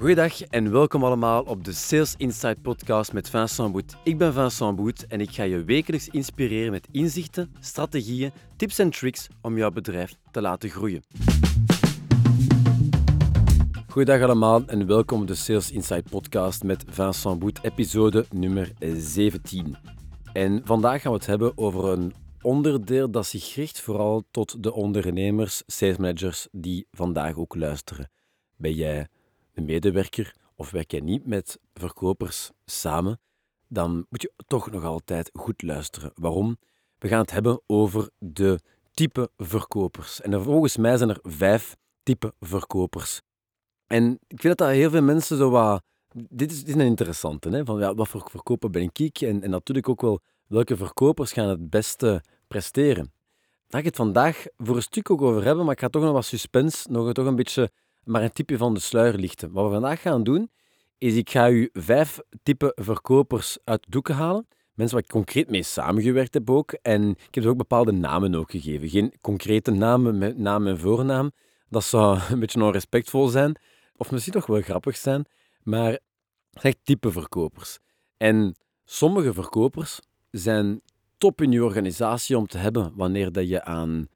Goedendag en welkom allemaal op de Sales Insight podcast met Vincent Boet. Ik ben Vincent Boet en ik ga je wekelijks inspireren met inzichten, strategieën, tips en tricks om jouw bedrijf te laten groeien. Goedendag allemaal en welkom op de Sales Insight podcast met Vincent Boet, episode nummer 17. En vandaag gaan we het hebben over een onderdeel dat zich richt vooral tot de ondernemers, sales managers die vandaag ook luisteren. Ben jij medewerker of werk jij niet met verkopers samen, dan moet je toch nog altijd goed luisteren. Waarom? We gaan het hebben over de type verkopers. En volgens mij zijn er vijf type verkopers. En ik vind dat dat heel veel mensen zo wat... Dit is, dit is een interessante, hè? Van, ja, wat voor verkoper ben ik? En, en natuurlijk ook wel, welke verkopers gaan het beste presteren? Daar ga ik het vandaag voor een stuk ook over hebben, maar ik ga toch nog wat suspense, nog toch een beetje maar een type van de sluier lichten. Wat we vandaag gaan doen, is ik ga u vijf type verkopers uit de doeken halen. Mensen waar ik concreet mee samengewerkt heb ook. En ik heb ook bepaalde namen ook gegeven. Geen concrete namen met naam en voornaam. Dat zou een beetje onrespectvol zijn. Of misschien toch wel grappig zijn. Maar zeg type verkopers. En sommige verkopers zijn top in je organisatie om te hebben wanneer dat je aan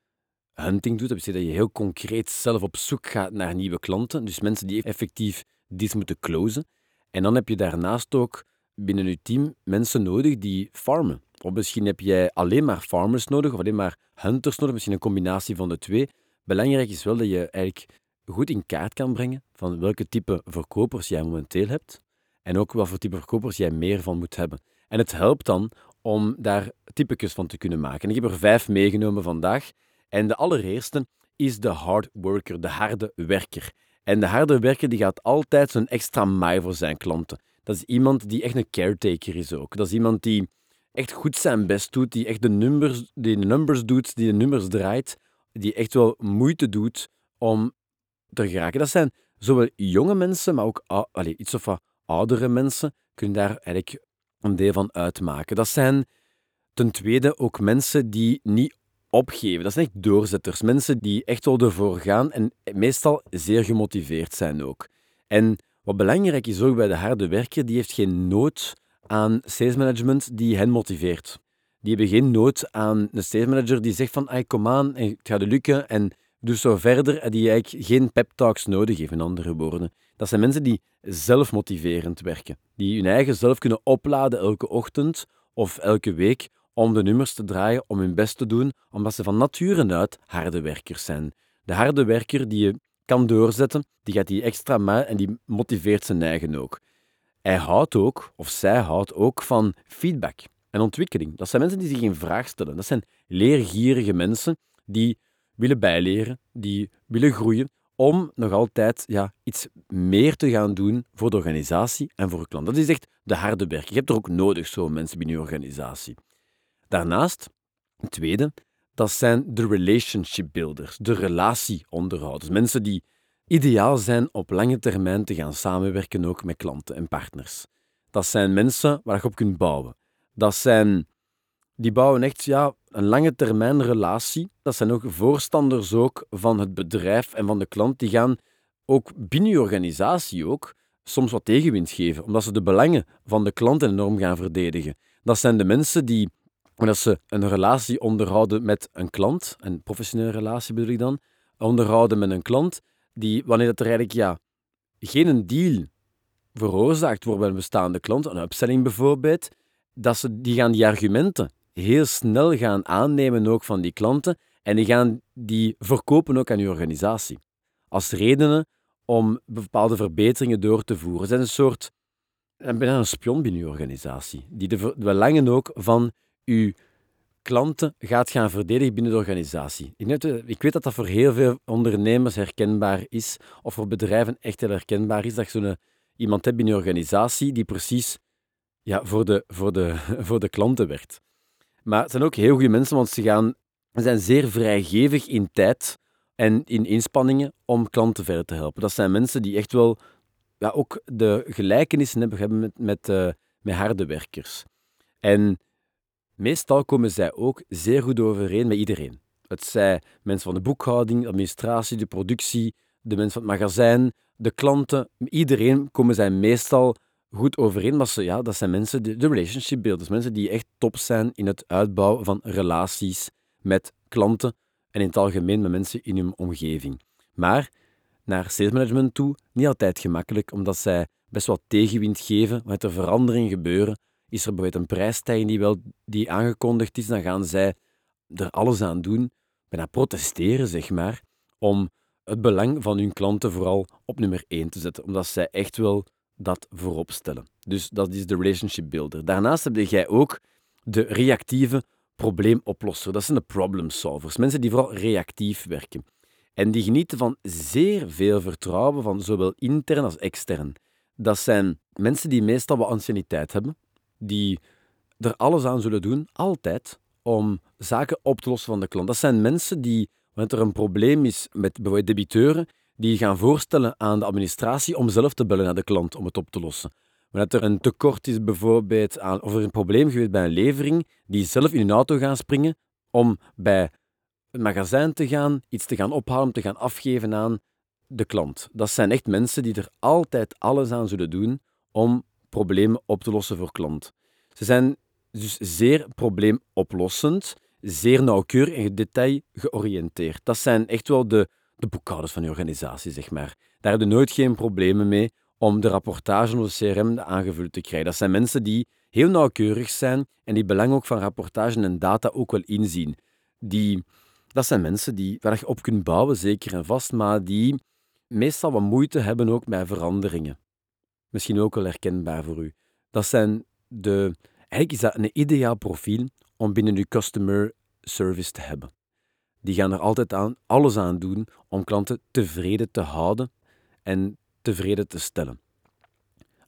hunting doet. Dat betekent dat je heel concreet zelf op zoek gaat naar nieuwe klanten. Dus mensen die effectief iets moeten closen. En dan heb je daarnaast ook binnen je team mensen nodig die farmen. Of misschien heb jij alleen maar farmers nodig of alleen maar hunters nodig, misschien een combinatie van de twee. Belangrijk is wel dat je eigenlijk goed in kaart kan brengen van welke type verkopers jij momenteel hebt en ook wat voor type verkopers jij meer van moet hebben. En het helpt dan om daar typetjes van te kunnen maken. ik heb er vijf meegenomen vandaag. En de allereerste is de hard worker, de harde werker. En de harde werker die gaat altijd zo'n extra mile voor zijn klanten. Dat is iemand die echt een caretaker is ook. Dat is iemand die echt goed zijn best doet, die echt de numbers, die de numbers doet, die de nummers draait, die echt wel moeite doet om te geraken. Dat zijn zowel jonge mensen, maar ook allez, iets of wat oudere mensen, kunnen daar eigenlijk een deel van uitmaken. Dat zijn ten tweede ook mensen die niet opgeven. Dat zijn echt doorzetters. Mensen die echt wel ervoor gaan en meestal zeer gemotiveerd zijn ook. En wat belangrijk is ook bij de harde werker, die heeft geen nood aan sales management die hen motiveert. Die hebben geen nood aan een sales manager die zegt van kom aan, het gaat lukken en doe zo verder. En die eigenlijk geen pep talks nodig heeft, in andere woorden. Dat zijn mensen die zelfmotiverend werken. Die hun eigen zelf kunnen opladen elke ochtend of elke week om de nummers te draaien, om hun best te doen, omdat ze van nature uit harde werkers zijn. De harde werker die je kan doorzetten, die gaat die extra maar en die motiveert zijn eigen ook. Hij houdt ook, of zij houdt ook van feedback en ontwikkeling. Dat zijn mensen die zich in vraag stellen. Dat zijn leergierige mensen die willen bijleren, die willen groeien, om nog altijd ja, iets meer te gaan doen voor de organisatie en voor de klant. Dat is echt de harde werk. Je hebt er ook nodig, zo'n mensen binnen je organisatie. Daarnaast, een tweede, dat zijn de relationship builders, de relatieonderhouders. Mensen die ideaal zijn op lange termijn te gaan samenwerken ook met klanten en partners. Dat zijn mensen waar je op kunt bouwen. Dat zijn, die bouwen echt ja, een lange termijn relatie. Dat zijn ook voorstanders ook van het bedrijf en van de klant. Die gaan ook binnen je organisatie ook soms wat tegenwind geven, omdat ze de belangen van de klant enorm gaan verdedigen. Dat zijn de mensen die dat ze een relatie onderhouden met een klant, een professionele relatie bedoel ik dan, onderhouden met een klant, die wanneer dat er eigenlijk ja, geen deal veroorzaakt wordt bij een bestaande klant, een upselling bijvoorbeeld, dat ze die gaan die argumenten heel snel gaan aannemen ook van die klanten en die gaan die verkopen ook aan je organisatie. Als redenen om bepaalde verbeteringen door te voeren. Ze zijn een soort bijna een spion binnen je organisatie, die de belangen ook van uw klanten gaat gaan verdedigen binnen de organisatie. Ik weet dat dat voor heel veel ondernemers herkenbaar is, of voor bedrijven echt heel herkenbaar is, dat je zo'n iemand hebt binnen je organisatie die precies ja, voor, de, voor, de, voor de klanten werkt. Maar het zijn ook heel goede mensen, want ze gaan, zijn zeer vrijgevig in tijd en in inspanningen om klanten verder te helpen. Dat zijn mensen die echt wel ja, ook de gelijkenissen hebben met, met, uh, met harde werkers. En Meestal komen zij ook zeer goed overeen met iedereen. Het zij mensen van de boekhouding, de administratie, de productie, de mensen van het magazijn, de klanten, iedereen komen zij meestal goed overeen. Maar ze, ja, dat zijn mensen, de, relationship builders, mensen die echt top zijn in het uitbouwen van relaties met klanten en in het algemeen met mensen in hun omgeving. Maar naar salesmanagement toe, niet altijd gemakkelijk, omdat zij best wel tegenwind geven. Wanneer er veranderingen gebeuren, is er bijvoorbeeld een prijsstijging die, wel, die aangekondigd is, dan gaan zij er alles aan doen, bijna protesteren, zeg maar, om het belang van hun klanten vooral op nummer 1 te zetten, omdat zij echt wel dat voorop stellen. Dus dat is de relationship builder. Daarnaast heb jij ook de reactieve probleemoplosser. Dat zijn de problem solvers. Mensen die vooral reactief werken. En die genieten van zeer veel vertrouwen van zowel intern als extern. Dat zijn mensen die meestal wat anciëniteit hebben, die er alles aan zullen doen, altijd, om zaken op te lossen van de klant. Dat zijn mensen die, wanneer er een probleem is met bijvoorbeeld debiteuren, die gaan voorstellen aan de administratie om zelf te bellen naar de klant om het op te lossen. Wanneer er een tekort is bijvoorbeeld aan, of er een probleem geweest bij een levering, die zelf in hun auto gaan springen om bij het magazijn te gaan, iets te gaan ophalen, te gaan afgeven aan de klant. Dat zijn echt mensen die er altijd alles aan zullen doen om problemen op te lossen voor klant. Ze zijn dus zeer probleemoplossend, zeer nauwkeurig en detail georiënteerd. Dat zijn echt wel de, de boekhouders van je organisatie, zeg maar. Daar hebben nooit geen problemen mee om de rapportage of de CRM aangevuld te krijgen. Dat zijn mensen die heel nauwkeurig zijn en die belang ook van rapportage en data ook wel inzien. Die, dat zijn mensen die, waar op kunt bouwen, zeker en vast, maar die meestal wat moeite hebben ook met veranderingen. Misschien ook wel herkenbaar voor u. Dat zijn de, eigenlijk is dat een ideaal profiel om binnen uw customer service te hebben. Die gaan er altijd aan, alles aan doen om klanten tevreden te houden en tevreden te stellen.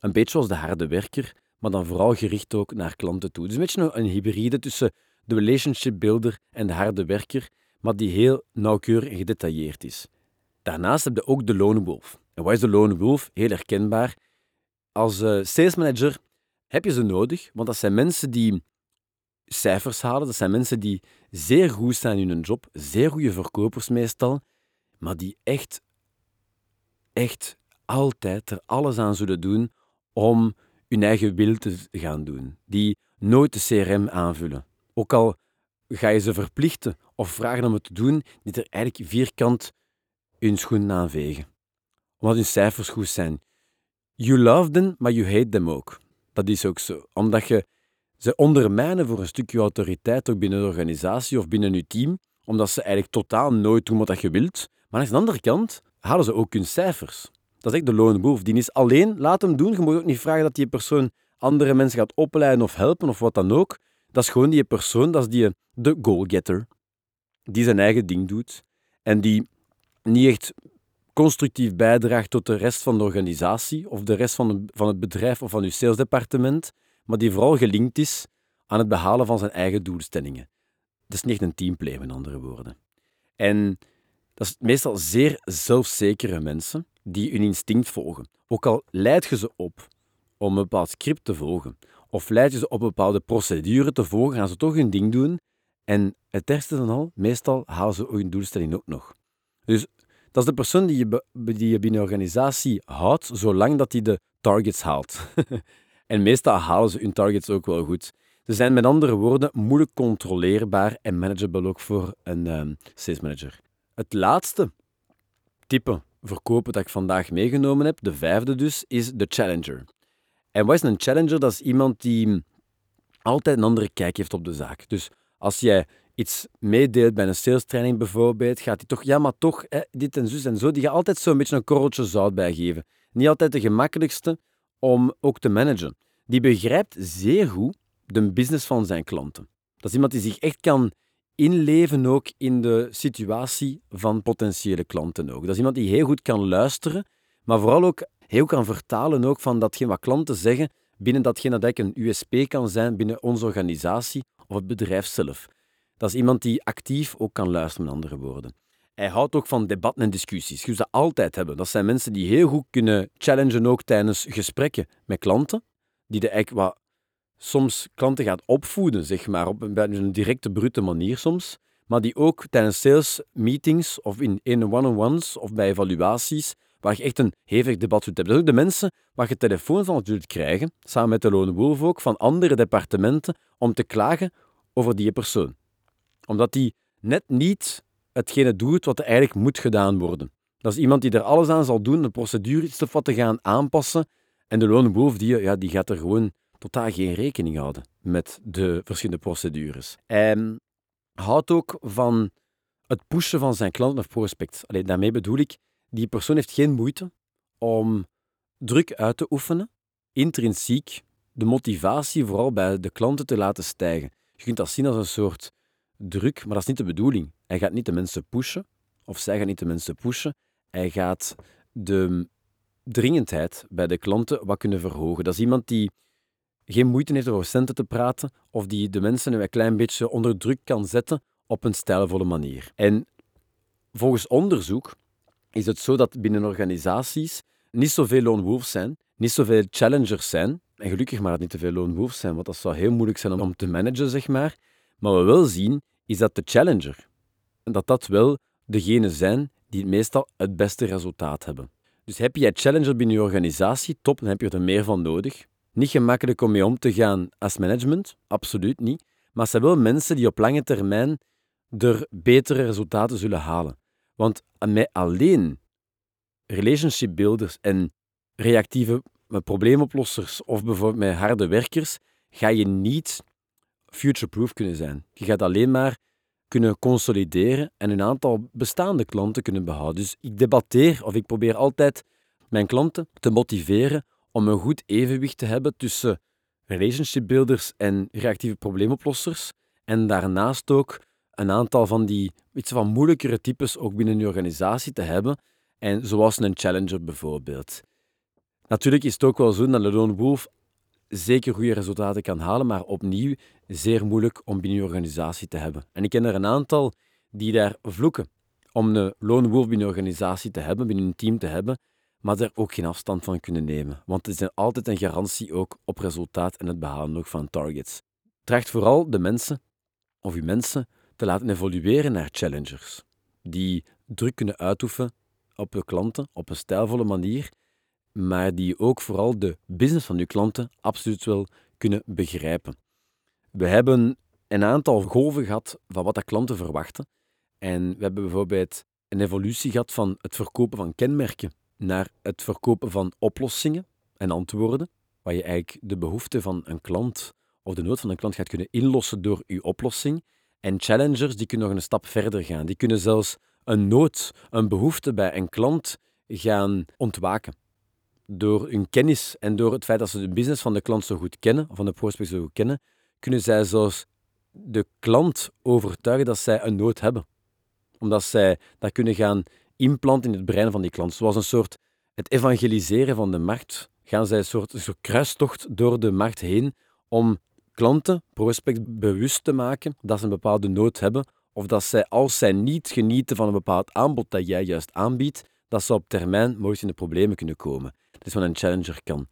Een beetje zoals de harde werker, maar dan vooral gericht ook naar klanten toe. Dus een beetje een hybride tussen de relationship builder en de harde werker, maar die heel nauwkeurig en gedetailleerd is. Daarnaast heb je ook de lone wolf. En wat is de lone wolf? Heel herkenbaar. Als uh, sales manager heb je ze nodig, want dat zijn mensen die cijfers halen, dat zijn mensen die zeer goed zijn in hun job, zeer goede verkopers meestal, maar die echt, echt altijd er alles aan zullen doen om hun eigen wil te gaan doen. Die nooit de CRM aanvullen. Ook al ga je ze verplichten of vragen om het te doen, die er eigenlijk vierkant hun schoenen aanvegen. Omdat hun cijfers goed zijn. You love them, maar you hate them ook. Dat is ook zo. Omdat je ze ondermijnen voor een stukje autoriteit, ook binnen de organisatie of binnen je team, omdat ze eigenlijk totaal nooit doen wat je wilt. Maar aan de andere kant halen ze ook hun cijfers. Dat is echt de lone wolf. Die is alleen, laat hem doen. Je moet ook niet vragen dat die persoon andere mensen gaat opleiden of helpen of wat dan ook. Dat is gewoon die persoon, dat is die, de goalgetter. Die zijn eigen ding doet. En die niet echt constructief bijdraagt tot de rest van de organisatie of de rest van, van het bedrijf of van uw salesdepartement, maar die vooral gelinkt is aan het behalen van zijn eigen doelstellingen. Dat is niet een teamplay, met andere woorden. En dat is meestal zeer zelfzekere mensen die hun instinct volgen. Ook al leid je ze op om een bepaald script te volgen, of leid je ze op een bepaalde procedure te volgen, gaan ze toch hun ding doen. En het ergste dan al, meestal halen ze hun doelstelling ook nog. Dus dat is de persoon die je, die je binnen organisatie houdt, zolang dat hij de targets haalt. en meestal halen ze hun targets ook wel goed. Ze zijn met andere woorden moeilijk controleerbaar en manageable ook voor een um, sales manager. Het laatste type verkopen dat ik vandaag meegenomen heb, de vijfde dus, is de challenger. En wat is een challenger? Dat is iemand die altijd een andere kijk heeft op de zaak. Dus als jij iets meedeelt bij een sales training bijvoorbeeld, gaat hij toch, ja, maar toch, hè, dit en zus en zo, die gaat altijd zo'n beetje een korreltje zout bijgeven. Niet altijd de gemakkelijkste om ook te managen. Die begrijpt zeer goed de business van zijn klanten. Dat is iemand die zich echt kan inleven ook in de situatie van potentiële klanten ook. Dat is iemand die heel goed kan luisteren, maar vooral ook heel kan vertalen ook van datgene wat klanten zeggen binnen datgene dat een USP kan zijn binnen onze organisatie of het bedrijf zelf. Dat is iemand die actief ook kan luisteren, met andere woorden. Hij houdt ook van debatten en discussies. Je dat altijd hebben. Dat zijn mensen die heel goed kunnen challengen ook tijdens gesprekken met klanten. Die de eigenlijk wat soms klanten gaat opvoeden, zeg maar, op een, directe, brute manier soms. Maar die ook tijdens sales meetings of in one-on-ones of bij evaluaties waar je echt een hevig debat zult hebben. Dat zijn ook de mensen waar je telefoon van zult krijgen, samen met de Lone ook, van andere departementen, om te klagen over die persoon. Omdat die net niet hetgene doet wat er eigenlijk moet gedaan worden. Dat is iemand die er alles aan zal doen, de procedure iets te gaan aanpassen. En de Lone Wolf die, ja, die gaat er gewoon totaal geen rekening houden met de verschillende procedures. En houdt ook van het pushen van zijn klanten of prospects. Allee, daarmee bedoel ik, die persoon heeft geen moeite om druk uit te oefenen, intrinsiek de motivatie vooral bij de klanten te laten stijgen. Je kunt dat zien als een soort druk, maar dat is niet de bedoeling. Hij gaat niet de mensen pushen, of zij gaan niet de mensen pushen. Hij gaat de dringendheid bij de klanten wat kunnen verhogen. Dat is iemand die geen moeite heeft over centen te praten, of die de mensen een klein beetje onder druk kan zetten op een stijlvolle manier. En volgens onderzoek is het zo dat binnen organisaties niet zoveel lone wolves zijn, niet zoveel challengers zijn. En gelukkig maar dat niet te veel lone wolves zijn, want dat zou heel moeilijk zijn om te managen, zeg maar. Maar wat we wel zien, is dat de challenger, dat dat wel degenen zijn die meestal het beste resultaat hebben. Dus heb jij challenger binnen je organisatie, top, dan heb je er meer van nodig. Niet gemakkelijk om mee om te gaan als management, absoluut niet. Maar het zijn wel mensen die op lange termijn er betere resultaten zullen halen. Want met alleen relationship builders en reactieve probleemoplossers of bijvoorbeeld met harde werkers, ga je niet future-proof kunnen zijn. Je gaat alleen maar kunnen consolideren en een aantal bestaande klanten kunnen behouden. Dus ik debatteer of ik probeer altijd mijn klanten te motiveren om een goed evenwicht te hebben tussen relationship builders en reactieve probleemoplossers. En daarnaast ook een aantal van die iets van moeilijkere types ook binnen je organisatie te hebben. En zoals een challenger bijvoorbeeld. Natuurlijk is het ook wel zo dat lone wolf zeker goede resultaten kan halen, maar opnieuw zeer moeilijk om binnen je organisatie te hebben. En ik ken er een aantal die daar vloeken om een lone wolf binnen je organisatie te hebben, binnen een team te hebben, maar daar ook geen afstand van kunnen nemen. Want het is altijd een garantie ook op resultaat en het behalen ook van targets. Tracht vooral de mensen, of uw mensen, te laten evolueren naar challengers. Die druk kunnen uitoefenen op uw klanten op een stijlvolle manier, maar die ook vooral de business van uw klanten absoluut wel kunnen begrijpen. We hebben een aantal golven gehad van wat de klanten verwachten. En we hebben bijvoorbeeld een evolutie gehad van het verkopen van kenmerken naar het verkopen van oplossingen en antwoorden, waar je eigenlijk de behoefte van een klant of de nood van een klant gaat kunnen inlossen door uw oplossing. En challengers die kunnen nog een stap verder gaan. Die kunnen zelfs een nood, een behoefte bij een klant gaan ontwaken. Door hun kennis en door het feit dat ze de business van de klant zo goed kennen, van de prospect zo goed kennen, kunnen zij zelfs de klant overtuigen dat zij een nood hebben. Omdat zij dat kunnen gaan implanten in het brein van die klant. Zoals een soort het evangeliseren van de markt, gaan zij een soort, een soort kruistocht door de markt heen om klanten, prospect, bewust te maken dat ze een bepaalde nood hebben of dat zij, als zij niet genieten van een bepaald aanbod dat jij juist aanbiedt, dat ze op termijn mogelijk in de problemen kunnen komen. Dat is wat een challenger kan.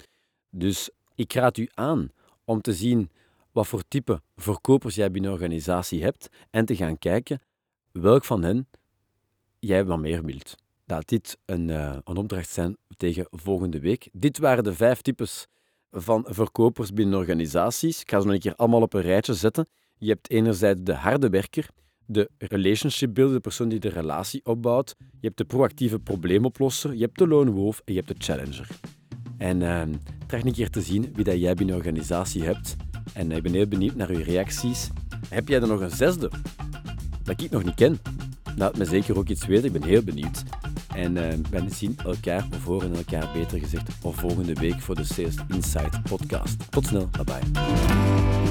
Dus ik raad u aan om te zien wat voor type verkopers jij binnen een organisatie hebt en te gaan kijken welk van hen jij wat meer wilt. Laat dit een, uh, een opdracht zijn tegen volgende week. Dit waren de vijf types van verkopers binnen organisaties. Ik ga ze nog een keer allemaal op een rijtje zetten. Je hebt enerzijds de harde werker, de relationship builder, de persoon die de relatie opbouwt. Je hebt de proactieve probleemoplosser, je hebt de lone wolf en je hebt de challenger. En uh, een keer te zien wie dat jij binnen je organisatie hebt. En ik ben heel benieuwd naar uw reacties. Heb jij er nog een zesde dat ik nog niet ken? Laat me zeker ook iets weten, ik ben heel benieuwd. En uh, we zien elkaar, of horen elkaar beter gezegd, of volgende week voor de Sales Insight podcast. Tot snel, bye bye.